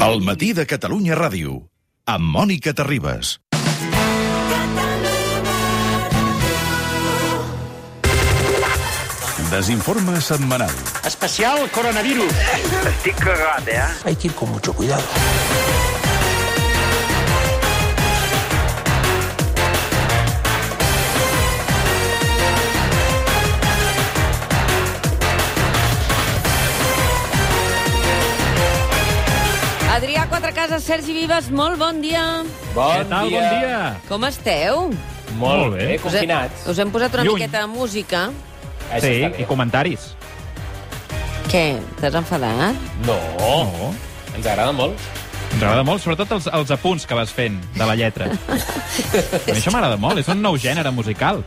El matí de Catalunya Ràdio, amb Mònica Terribas. Desinforme setmanal. Especial coronavirus. Estic cagat, eh? Hay que ir con mucho cuidado. Quatrecases, Sergi Vives, molt bon dia. Bon Què tal? Bon dia. Com esteu? Molt bé, Us, he, confinats. us hem posat una Lluny. miqueta de música. Sí, i bé. comentaris. Què, t'has enfadat? No, No. ens agrada molt. Ens agrada molt, sobretot els, els apunts que vas fent de la lletra. A mi això m'agrada molt, és un nou gènere musical.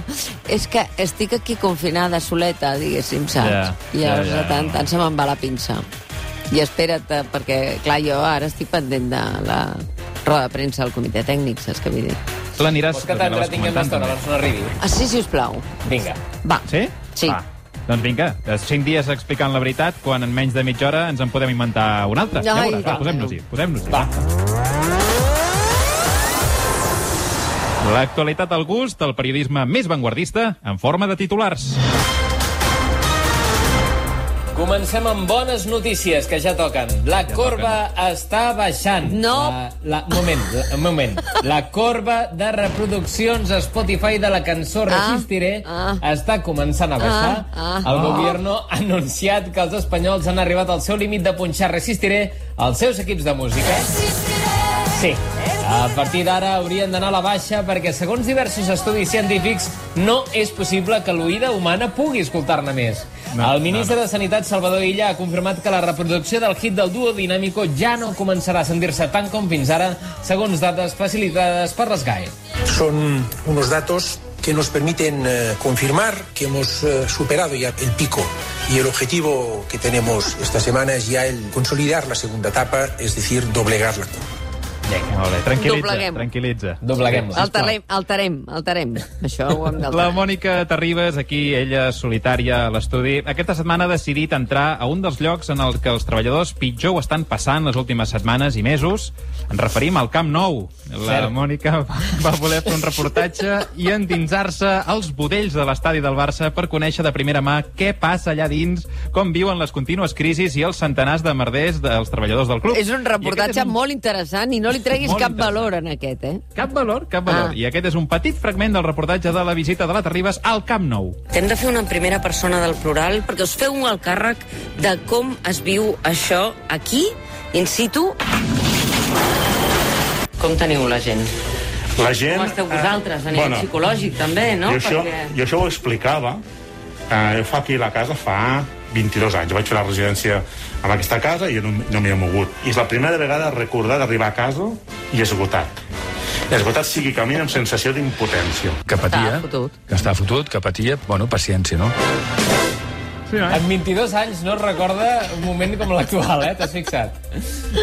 És que estic aquí confinada, soleta, diguéssim, saps? Ja, I ja, llavors ja. de tant, tant se me'n va la pinça. I espera't, eh, perquè, clar, jo ara estic pendent de la roda de premsa del comitè tècnic, saps què vull dir? L'aniràs Vols que t'entretinguem una estona abans no arribi? Ah, sí, si us plau. Vinga. Va. Sí? Sí. Va. Doncs vinga, cinc dies explicant la veritat, quan en menys de mitja hora ens en podem inventar una altra. Ja Ai, veuràs, va, posem-nos-hi. Posem Va. L'actualitat al gust del periodisme més vanguardista en forma de titulars. Comencem amb bones notícies, que ja toquen. La corba està baixant. No. La, la, moment, la, un moment. La corba de reproduccions a Spotify de la cançó Resistiré ah. està començant a baixar. Ah, ah. El gobierno ha anunciat que els espanyols han arribat al seu límit de punxar Resistiré als seus equips de música. Sí. A partir d'ara haurien d'anar a la baixa perquè, segons diversos estudis científics, no és possible que l'oïda humana pugui escoltar-ne més. No, el ministre no, no. de Sanitat, Salvador Illa, ha confirmat que la reproducció del hit del duo dinàmico ja no començarà a sentir-se tant com fins ara, segons dades facilitades per les GAE. Son unos datos que nos permiten eh, confirmar que hemos eh, superado ya el pico y el objetivo que tenemos esta semana es ya el consolidar la segunda etapa, es decir, doblegar la curva. Molt bé, tranquil·litza, Dobleguem. tranquil·litza. Dobleguem-la. Alterem, alterem, alterem. Això ho hem La d'alterar. Mònica Terribas, aquí, ella solitària a l'estudi, aquesta setmana ha decidit entrar a un dels llocs en el que els treballadors pitjor ho estan passant les últimes setmanes i mesos. Ens referim al Camp Nou. La Cert. Mònica va, va voler fer un reportatge i endinsar-se als budells de l'estadi del Barça per conèixer de primera mà què passa allà dins, com viuen les contínues crisis i els centenars de merders dels treballadors del club. És un I reportatge és un- molt interessant i no li treguis Molt cap valor en aquest, eh? Cap valor, cap valor. Ah. I aquest és un petit fragment del reportatge de la visita de la Terribas al Camp Nou. Hem de fer una primera persona del plural perquè us feu el càrrec de com es viu això aquí, in situ. Com teniu la gent? La gent... Com esteu vosaltres, a nivell psicològic, també, no? Jo això, Perquè- jo això ho explicava. Eh, jo fa aquí a la casa fa 22 anys. Vaig fer la residència en aquesta casa i no, no m'hi he mogut. I és la primera vegada recordar d'arribar a casa i esgotat. Esgotat sigui camí amb sensació d'impotència. que patia, que està fotut, que patia, bueno, paciència, no? Sí, no? En 22 anys no es recorda un moment com l'actual, eh? T'has fixat?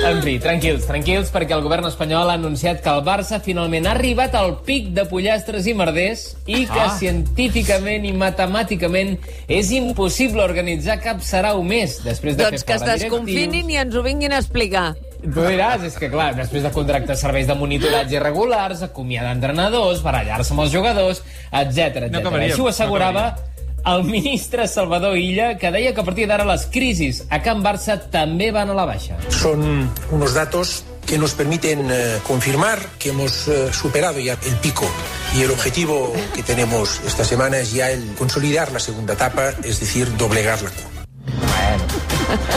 En fi, tranquils, tranquils, perquè el govern espanyol ha anunciat que el Barça finalment ha arribat al pic de pollastres i merders i que Ah. científicament i matemàticament és impossible organitzar cap sarau més després de Doncs que fer es fora desconfinin i ens ho vinguin a explicar. Tu diràs, és que clar, després de contractar serveis de monitoratge irregulars, acomiadar entrenadors, barallar-se amb els jugadors, etc. No Així ho no assegurava el ministre Salvador Illa, que deia que a partir d'ara les crisis a Can Barça també van a la baixa. Son unos datos que nos permiten eh, confirmar que hemos eh, superado ya el pico y el objetivo que tenemos esta semana es ya el consolidar la segunda etapa, es decir, doblegar la curva.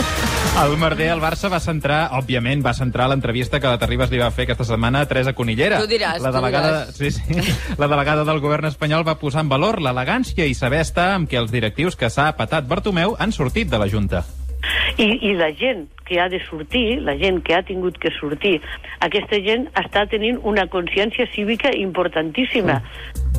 El merder al Barça va centrar, òbviament, va centrar l'entrevista que la Terribas li va fer aquesta setmana a Teresa Conillera. Tu diràs, la tu delegada, diràs. Sí, sí. La delegada del govern espanyol va posar en valor l'elegància i saber estar amb què els directius que s'ha patat Bartomeu han sortit de la Junta. I, I la gent que ha de sortir, la gent que ha tingut que sortir, aquesta gent està tenint una consciència cívica importantíssima.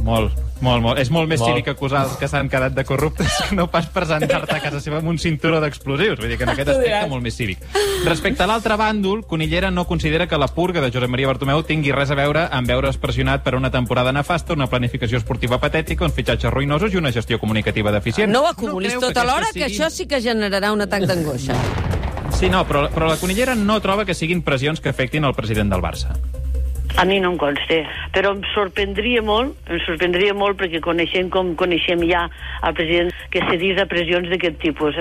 Molt, molt, molt. És molt més Molt. cívic acusar els que s'han quedat de corruptes que no pas presentar-te a casa seva amb un cinturó d'explosius. Vull dir que en aquest aspecte molt més cívic. Respecte a l'altre bàndol, Conillera no considera que la purga de Josep Maria Bartomeu tingui res a veure amb veure's pressionat per una temporada nefasta, una planificació esportiva patètica, uns fitxatges ruïnosos i una gestió comunicativa deficient. No ho acumulis creu tot alhora, aquesta que això sí que generarà un atac d'angoixa. Sí, no, però, però la Conillera no troba que siguin pressions que afectin el president del Barça. A mi no em consta, però em sorprendria molt, em sorprendria molt perquè coneixem com coneixem ja el president que cedís a pressions d'aquest tipus.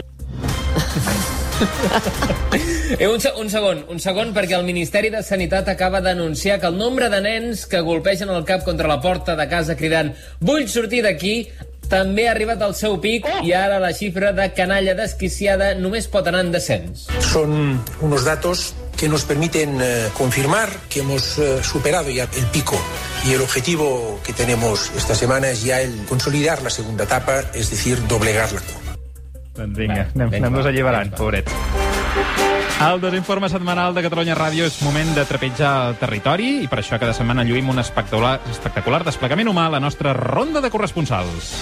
Eh, un, se- un segon, un segon, perquè el Ministeri de Sanitat acaba d'anunciar que el nombre de nens que golpegen el cap contra la porta de casa cridant «Vull sortir d'aquí!» també ha arribat al seu pic i ara la xifra de canalla desquiciada només pot anar en descens. Son unos datos que nos permiten eh, confirmar que hemos eh, superado ya el pico y el objetivo que tenemos esta semana es ya el consolidar la segunda etapa, es decir, doblegar la curva. Doncs vinga, anem, anem-nos va, alliberant, va. pobrets. El desinforme setmanal de Catalunya Ràdio és moment de trepitjar el territori i per això cada setmana lluïm un espectacular, espectacular desplegament humà a la nostra ronda de corresponsals.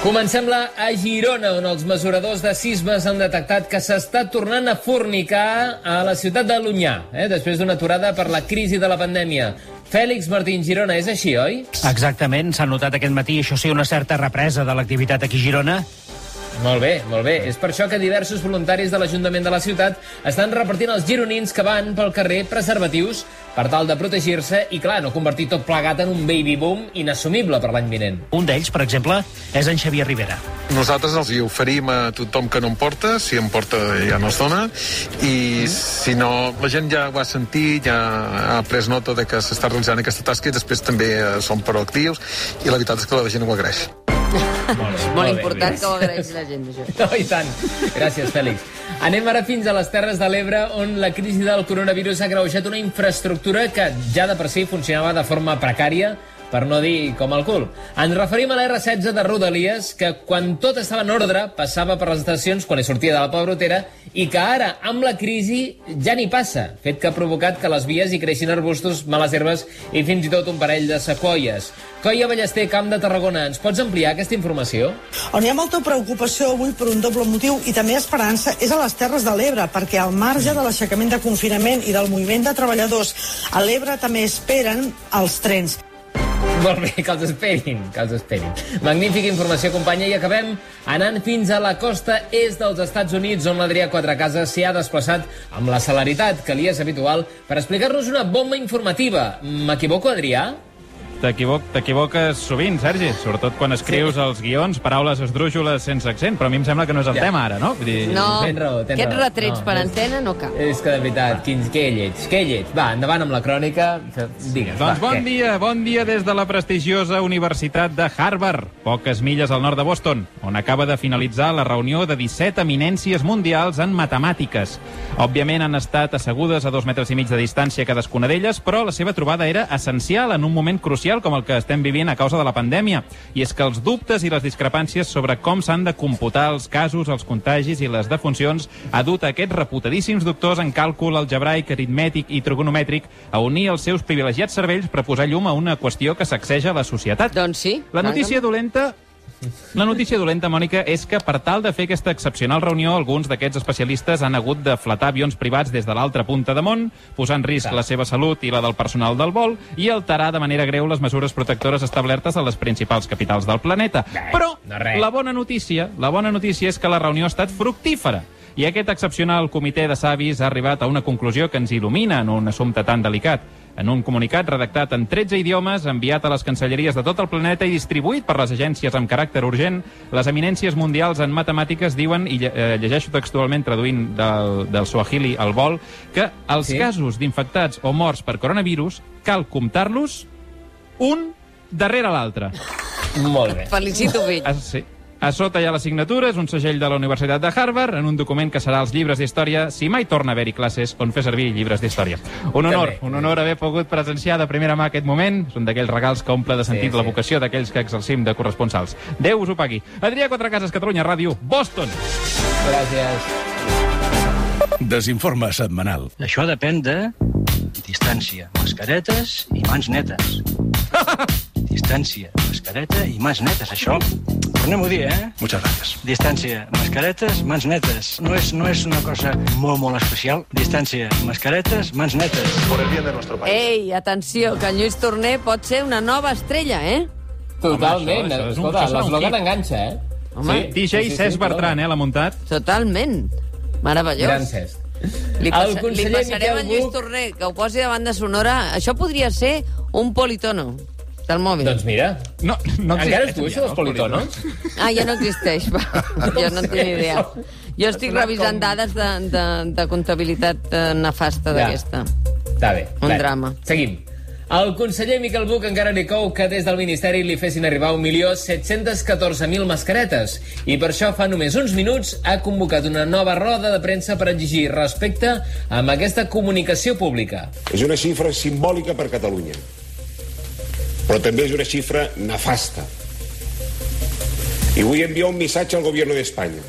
Comencem-la a Girona, on els mesuradors de sismes han detectat que s'està tornant a fornicar a la ciutat de Lunyà, eh, després d'una aturada per la crisi de la pandèmia. Fèlix Martín Girona, és així, oi? Exactament, s'ha notat aquest matí, això sí, una certa represa de l'activitat aquí a Girona. Molt bé, molt bé. És per això que diversos voluntaris de l'Ajuntament de la ciutat estan repartint als gironins que van pel carrer preservatius per tal de protegir-se i, clar, no convertir tot plegat en un baby boom inassumible per l'any vinent. Un d'ells, per exemple, és en Xavier Rivera. Nosaltres els hi oferim a tothom que no en porta, si en porta ja no es dona, i si no, la gent ja ho ha sentit, ja ha pres nota de que s'està realitzant aquesta tasca i després també eh, són proactius i la veritat és que la gent ho agraeix. Molt important que ho agraeixi la gent, això. No, i tant. Gràcies, Fèlix. Anem ara fins a les Terres de l'Ebre, on la crisi del coronavirus ha greujat una infraestructura que ja de per si funcionava de forma precària, per no dir com el cul. Ens referim a l'R16 de Rodalies, que quan tot estava en ordre passava per les estacions quan hi sortia de la Pobrotera i que ara, amb la crisi, ja n'hi passa, fet que ha provocat que les vies hi creixin arbustos, males herbes i fins i tot un parell de sequoies. Coia Ballester, Camp de Tarragona, ens pots ampliar aquesta informació? On hi ha molta preocupació avui per un doble motiu i també esperança és a les Terres de l'Ebre, perquè al marge de l'aixecament de confinament i del moviment de treballadors, a l'Ebre també esperen els trens. Molt bé, que els esperin, que els esperin. Magnífica informació, companya, i acabem anant fins a la costa est dels Estats Units, on l'Adrià Quatrecases s'hi ha desplaçat amb la celeritat que li és habitual per explicar-nos una bomba informativa. M'equivoco, Adrià? T'equivoques sovint, Sergi, sobretot quan escrius sí. els guions, paraules esdrújoles sense accent, però a mi em sembla que no és el Ja. tema ara, no? Vull dir... No, Tens raó, tens aquests raó. retrets No, per és- antena no cal. És que, de veritat, quins, que lleig, que lleig. Va, endavant amb la crònica. Digues, Doncs va, bon què? dia, bon dia des de la prestigiosa Universitat de Harvard, poques milles al nord de Boston, on acaba de finalitzar la reunió de 17 eminències mundials en matemàtiques. Òbviament han estat assegudes a dos metres i mig de distància cadascuna d'elles, però la seva trobada era essencial en un moment crucial com el que estem vivint a causa de la pandèmia. I és que els dubtes i les discrepàncies sobre com s'han de computar els casos, els contagis i les defuncions ha dut a aquests reputadíssims doctors en càlcul algebraic, aritmètic i trigonomètric a unir els seus privilegiats cervells per posar llum a una qüestió que sacseja la societat. Doncs sí. La notícia dolenta la notícia dolenta, Mònica, és que per tal de fer aquesta excepcional reunió, alguns d'aquests especialistes han hagut de flatar avions privats des de l'altra punta de món, posar en risc la seva salut i la del personal del vol i alterar de manera greu les mesures protectores establertes a les principals capitals del planeta. Però no res. la bona notícia, la bona notícia és que la reunió ha estat fructífera. I aquest excepcional comitè de savis ha arribat a una conclusió que ens il·lumina en un assumpte tan delicat. En un comunicat redactat en 13 idiomes, enviat a les cancelleries de tot el planeta i distribuït per les agències amb caràcter urgent, les eminències mundials en matemàtiques diuen, i eh, llegeixo textualment traduint del, del Swahili al vol, que els Sí? casos d'infectats o morts per coronavirus cal comptar-los un darrere l'altre. Molt bé. Felicito, fill. A, sí. A sota hi ha la signatura, és un segell de la Universitat de Harvard, en un document que serà als llibres d'història si mai torna a haver-hi classes on fer servir llibres d'història. Un honor, També. un honor haver pogut presenciar de primera mà aquest moment. És un d'aquells regals que omple de sentit Sí, la sí. vocació d'aquells que exercim de corresponsals. Déu us ho pagui. Adrià Quatrecases, Catalunya Ràdio, Boston. Gràcies. Desinforme setmanal. Això depèn de distància, mascaretes i mans netes. distància, mascareta i mans netes, això. Tornem-ho a dir, eh? Muchas gracias. Distància, mascaretes, mans netes. No és, no és una cosa molt, molt especial. Distància, mascaretes, mans netes. Por el bien de nuestro país. Ei, atenció, que en Lluís Torner pot ser una nova estrella, eh? Totalment. Home, això- això Escolta, l'eslògan enganxa, eh? Home, Sí, DJ Cesc Bertran, eh, l'ha muntat. Totalment. Meravellós. Gran Cesc. Li, passa, li passarem Miquel a Lluís Torner, que ho posi de banda sonora. Això podria ser un politono del mòbil. Doncs mira. No, no Encara existeix és tu, això, ja, dels els politonos? Ah, ja no existeix. Va. Jo no en tinc idea. Jo estic revisant dades de, de, de comptabilitat eh, nefasta Ja. d'aquesta. Està bé. Un Bé, drama. Seguim. El conseller Miquel Buch encara li cou que des del Ministeri li fessin arribar 1.714.000 mascaretes i per això fa només uns minuts ha convocat una nova roda de premsa per exigir respecte amb aquesta comunicació pública. És una xifra simbòlica per Catalunya, però també és una xifra nefasta. I vull enviar un missatge al gobierno de España.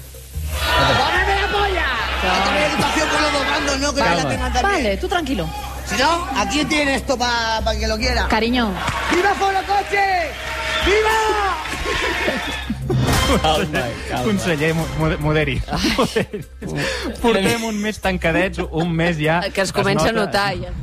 ¡Póngame la polla! Esta es educación con los dos bandos, ¿no? Que ya la tengan también. Vale, tú tranquilo. Si no, aquí tiene esto para que lo quiera. Cariño. ¡Viva Forocoche! ¡Viva! Calma. Conseller, mo- mo- moderi. moderi. Portem un mes tancadets, un mes ja... Que es comença a nota- notar.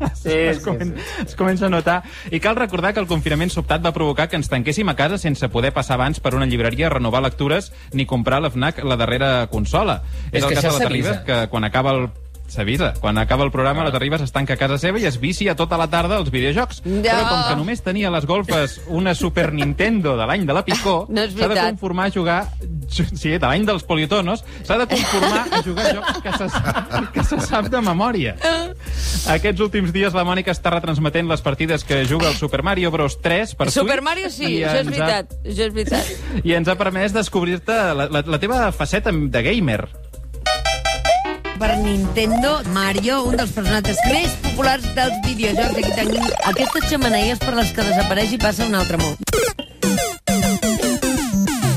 Ja. Sí, es, comen es comença a notar. I cal recordar que el confinament sobtat va provocar que ens tanquéssim a casa sense poder passar abans per una llibreria a renovar lectures ni comprar a l'FNAC la darrera consola. És És, que el cas de la Terribas, que quan acaba el S'avisa. Quan acaba el programa, la Terribas es tanca a casa seva i es vicia tota la tarda als videojocs. Ja. Però com que només tenia a les golfes una Super Nintendo de l'any de la Picó, No s'ha de veritat. conformar a jugar... Sí, de l'any dels politonos, s'ha de conformar a jugar jocs que se, sap- que se sap de memòria. Aquests últims dies la Mònica està retransmetent les partides que juga el Super Mario Bros 3 per Super Switch Mario sí, això és ens ha- veritat. Això és veritat. I ens ha permès descobrir-te la, la, la teva faceta de gamer. Per Nintendo, Mario, un dels personatges més populars dels videojocs. Aquí tenim aquestes xamaneies per les que desapareix i passa un altre món.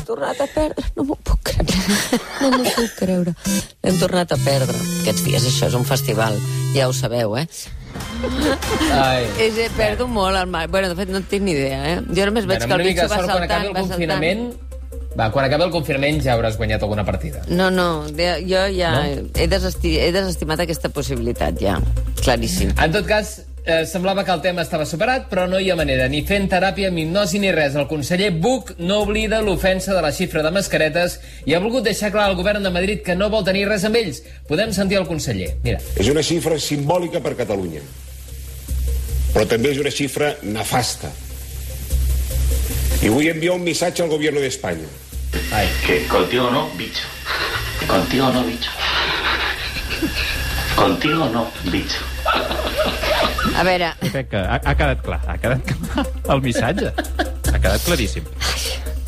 tornat a perdre, no m'ho puc creure. No m'ho puc creure. L'hem tornat a perdre. Aquests dies això és un festival, ja ho sabeu, eh? Ai. És, eh, perdo molt el mar. Bueno, de fet, no en tinc ni idea, eh? Jo només veig Bueno, que amb el una mica bitxo de va sort, quan saltant, acabi el va saltant. Va, quan acabi el confinament ja hauràs guanyat alguna partida. No, no, de- jo ja No? he, desesti he desestimat aquesta possibilitat, ja. Claríssim. En tot cas, eh, semblava que el tema estava superat, però no hi ha manera. Ni fent teràpia, ni hipnosi, ni res. El conseller Buch no oblida l'ofensa de la xifra de mascaretes i ha volgut deixar clar al govern de Madrid que no vol tenir res amb ells. Podem sentir el conseller. Mira. És una xifra simbòlica per Catalunya, però també és una xifra nefasta. I vull enviar un missatge al gobierno de Ai. Que contigo no, bicho. Contigo no, bicho. Contigo no, bicho. A veure, Crec que ha, ha quedat clar, ha quedat clar el missatge. Ha quedat claríssim.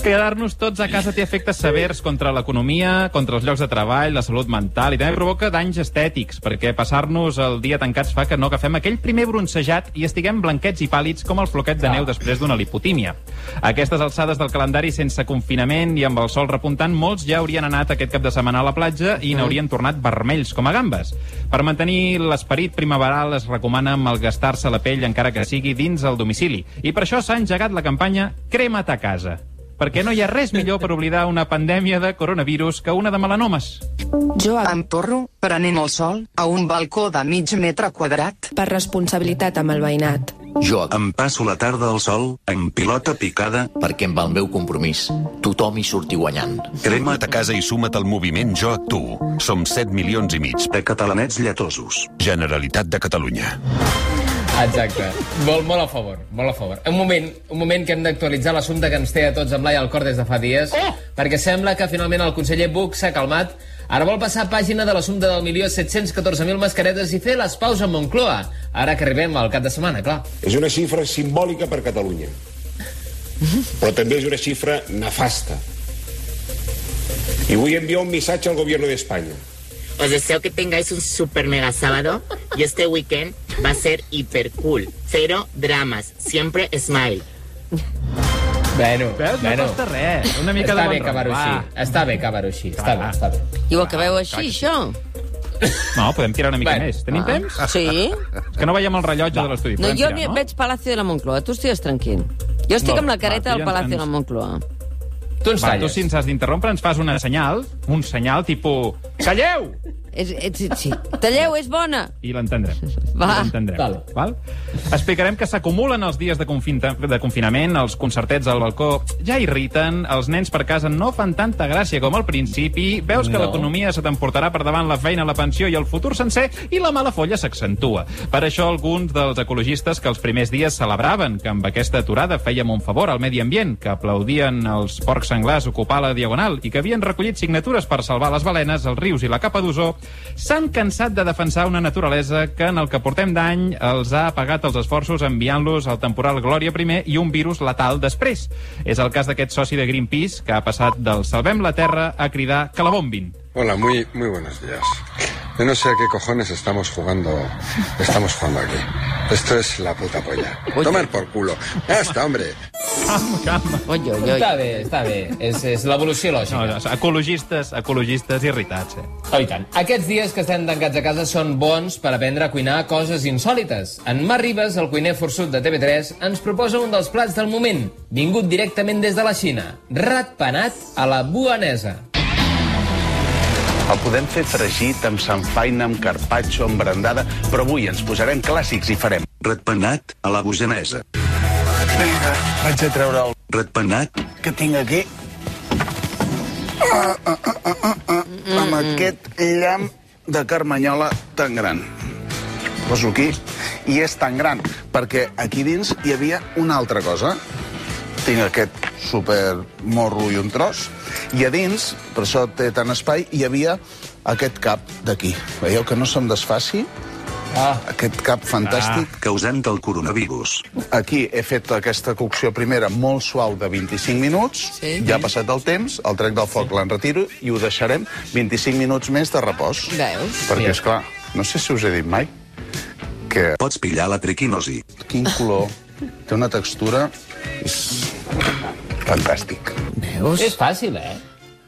Quedar-nos tots a casa té efectes severs contra l'economia, contra els llocs de treball, la salut mental i també provoca danys estètics, perquè passar-nos el dia tancats fa que no agafem aquell primer bronzejat i estiguem blanquets i pàl·lids com el floquet de neu després d'una lipotímia. A aquestes alçades del calendari sense confinament i amb el sol repuntant, molts ja haurien anat aquest cap de setmana a la platja i n'haurien tornat vermells com a gambes. Per mantenir l'esperit primaveral es recomana malgastar-se la pell encara que sigui dins el domicili. I per això s'ha engegat la campanya Crema't a casa perquè no hi ha res millor per oblidar una pandèmia de coronavirus que una de melanomes. Jo em torro, prenent el sol, a un balcó de mig metre quadrat. Per responsabilitat amb el veïnat. Jo em passo la tarda al sol, en pilota picada. Perquè amb el meu compromís, tothom hi surti guanyant. Crema't a casa i suma't al moviment Jo Actuo. Som 7 milions i mig. De catalanets lletosos. Generalitat de Catalunya. Exacte. Molt, molt a favor, molt a favor. Un moment, un moment que hem d'actualitzar l'assumpte que ens té a tots amb l'ai al cor des de fa dies, oh! perquè sembla que finalment el conseller Buch s'ha calmat. Ara vol passar pàgina de l'assumpte del milió 714.000 mascaretes i fer les paus a Moncloa, ara que arribem al cap de setmana, clar. És una xifra simbòlica per Catalunya, però també és una xifra nefasta. I vull enviar un missatge al gobierno de España. Os deseo que tengáis un super mega sábado y este weekend va a ser hiper cool. Cero dramas, siempre smile. Bueno, Veus? No bueno. costa res. Una mica està de bé bon acabar-ho així. va. Està bé acabar-ho així. Està bé, està bé. I ho acabeu així, això? No, podem tirar una mica Bueno. més. Tenim Ah. temps? Sí? És que no veiem el rellotge de l'estudi. No, Podem jo tirar, ni- no? veig Palacio de la Moncloa. Tu estigues tranquil. Jo estic Molt amb la careta va, del Palacio ens- de la Moncloa. Tu ens Va, tu talles. si ens has d'interrompre ens fas una senyal, un senyal tipus... Calleu! És, és, sí. Talleu, és bona. I l'entendrem. Va. L'entendrem. Vale. Val? Explicarem que s'acumulen els dies de, confinta, de confinament, els concertets al balcó ja irriten, els nens per casa no fan tanta gràcia com al principi, veus que No. l'economia se t'emportarà per davant la feina, la pensió i el futur sencer, i la mala folla s'accentua. Per això alguns dels ecologistes que els primers dies celebraven que amb aquesta aturada fèiem un favor al medi ambient, que aplaudien els porcs senglars ocupar la diagonal i que havien recollit signatures per salvar les balenes, els rius i la capa d'ozó, s'han cansat de defensar una naturalesa que en el que portem d'any els ha pagat els esforços enviant-los al temporal Glòria primer i un virus letal després. És el cas d'aquest soci de Greenpeace que ha passat del Salvem la Terra a cridar que la bombin. Hola, muy, muy buenos días. Yo no sé a qué cojones estamos jugando, estamos jugando aquí. Esto es la puta polla. Tomar por culo. Ya está, hombre. Calma, calma. Oi, oi, oi. Està bé, està bé. És, és l'evolució lògica. No, no, ecologistes, ecologistes irritats, eh? Oh, i tant. Aquests dies que estem tancats a casa són bons per aprendre a cuinar coses insòlites. En Mar Ribas, el cuiner forçut de TV3, ens proposa un dels plats del moment, vingut directament des de la Xina. Ratpenat a la buanesa. El podem fer fregit, amb sanfaina, amb carpaccio, amb brandada, però avui ens posarem clàssics i farem... Ratpenat a la bujanesa. Vinga, vaig a treure el Ratpenat que tinc aquí. Ah, ah, ah, ah, ah, ah, amb aquest llamp de carmanyola tan gran. Poso aquí, i és tan gran, perquè aquí dins hi havia una altra cosa. Tinc aquest super morro i un tros, i a dins, per això té tant espai, hi havia aquest cap d'aquí. Veieu que no se'm desfaci? Ah. Aquest cap fantàstic. Ah. causant del coronavirus. Aquí he fet aquesta cocció primera molt suau de 25 minuts, Sí. ja ha passat el temps, el trec del foc l'enretiro i ho deixarem 25 minuts més de repòs. Veus? Perquè, és clar, no sé si us he dit mai que... Pots pillar la triquinosi. Quin color, té una textura... És fantàstic. Veus? És fàcil, eh?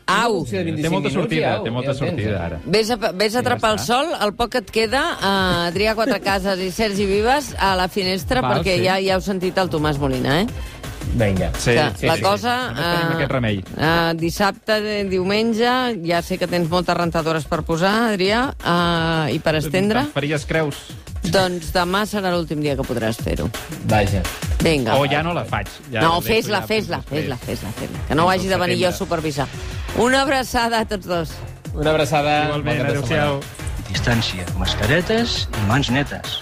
Au! Opció de 25 Té molta sortida, té molta sortida, eh? ara. Ves a, ves a atrapar el sol, el poc que et queda, uh, Adrià Quatrecases i Sergi Vives a la finestra, Val, perquè sí. ja, ja heu sentit el Tomàs Molina, eh? Vinga. Sí, que sí, la sí, cosa... sí. No tenim aquest remei. Uh, dissabte, eh, diumenge, ja sé que tens moltes rentadores per posar, Adrià, uh, i per estendre. Te'n faries creus? Doncs demà serà l'últim dia que podràs fer-ho. Vaja. Vinga. O ja no la faig. Ja no, fes-la, fes-la, fes-la, fes-la, fes-la. Que no ho hagi de venir jo a supervisar. Una abraçada a tots dos. Una abraçada. Igualment, adéu-siau. Distància, mascaretes i mans netes.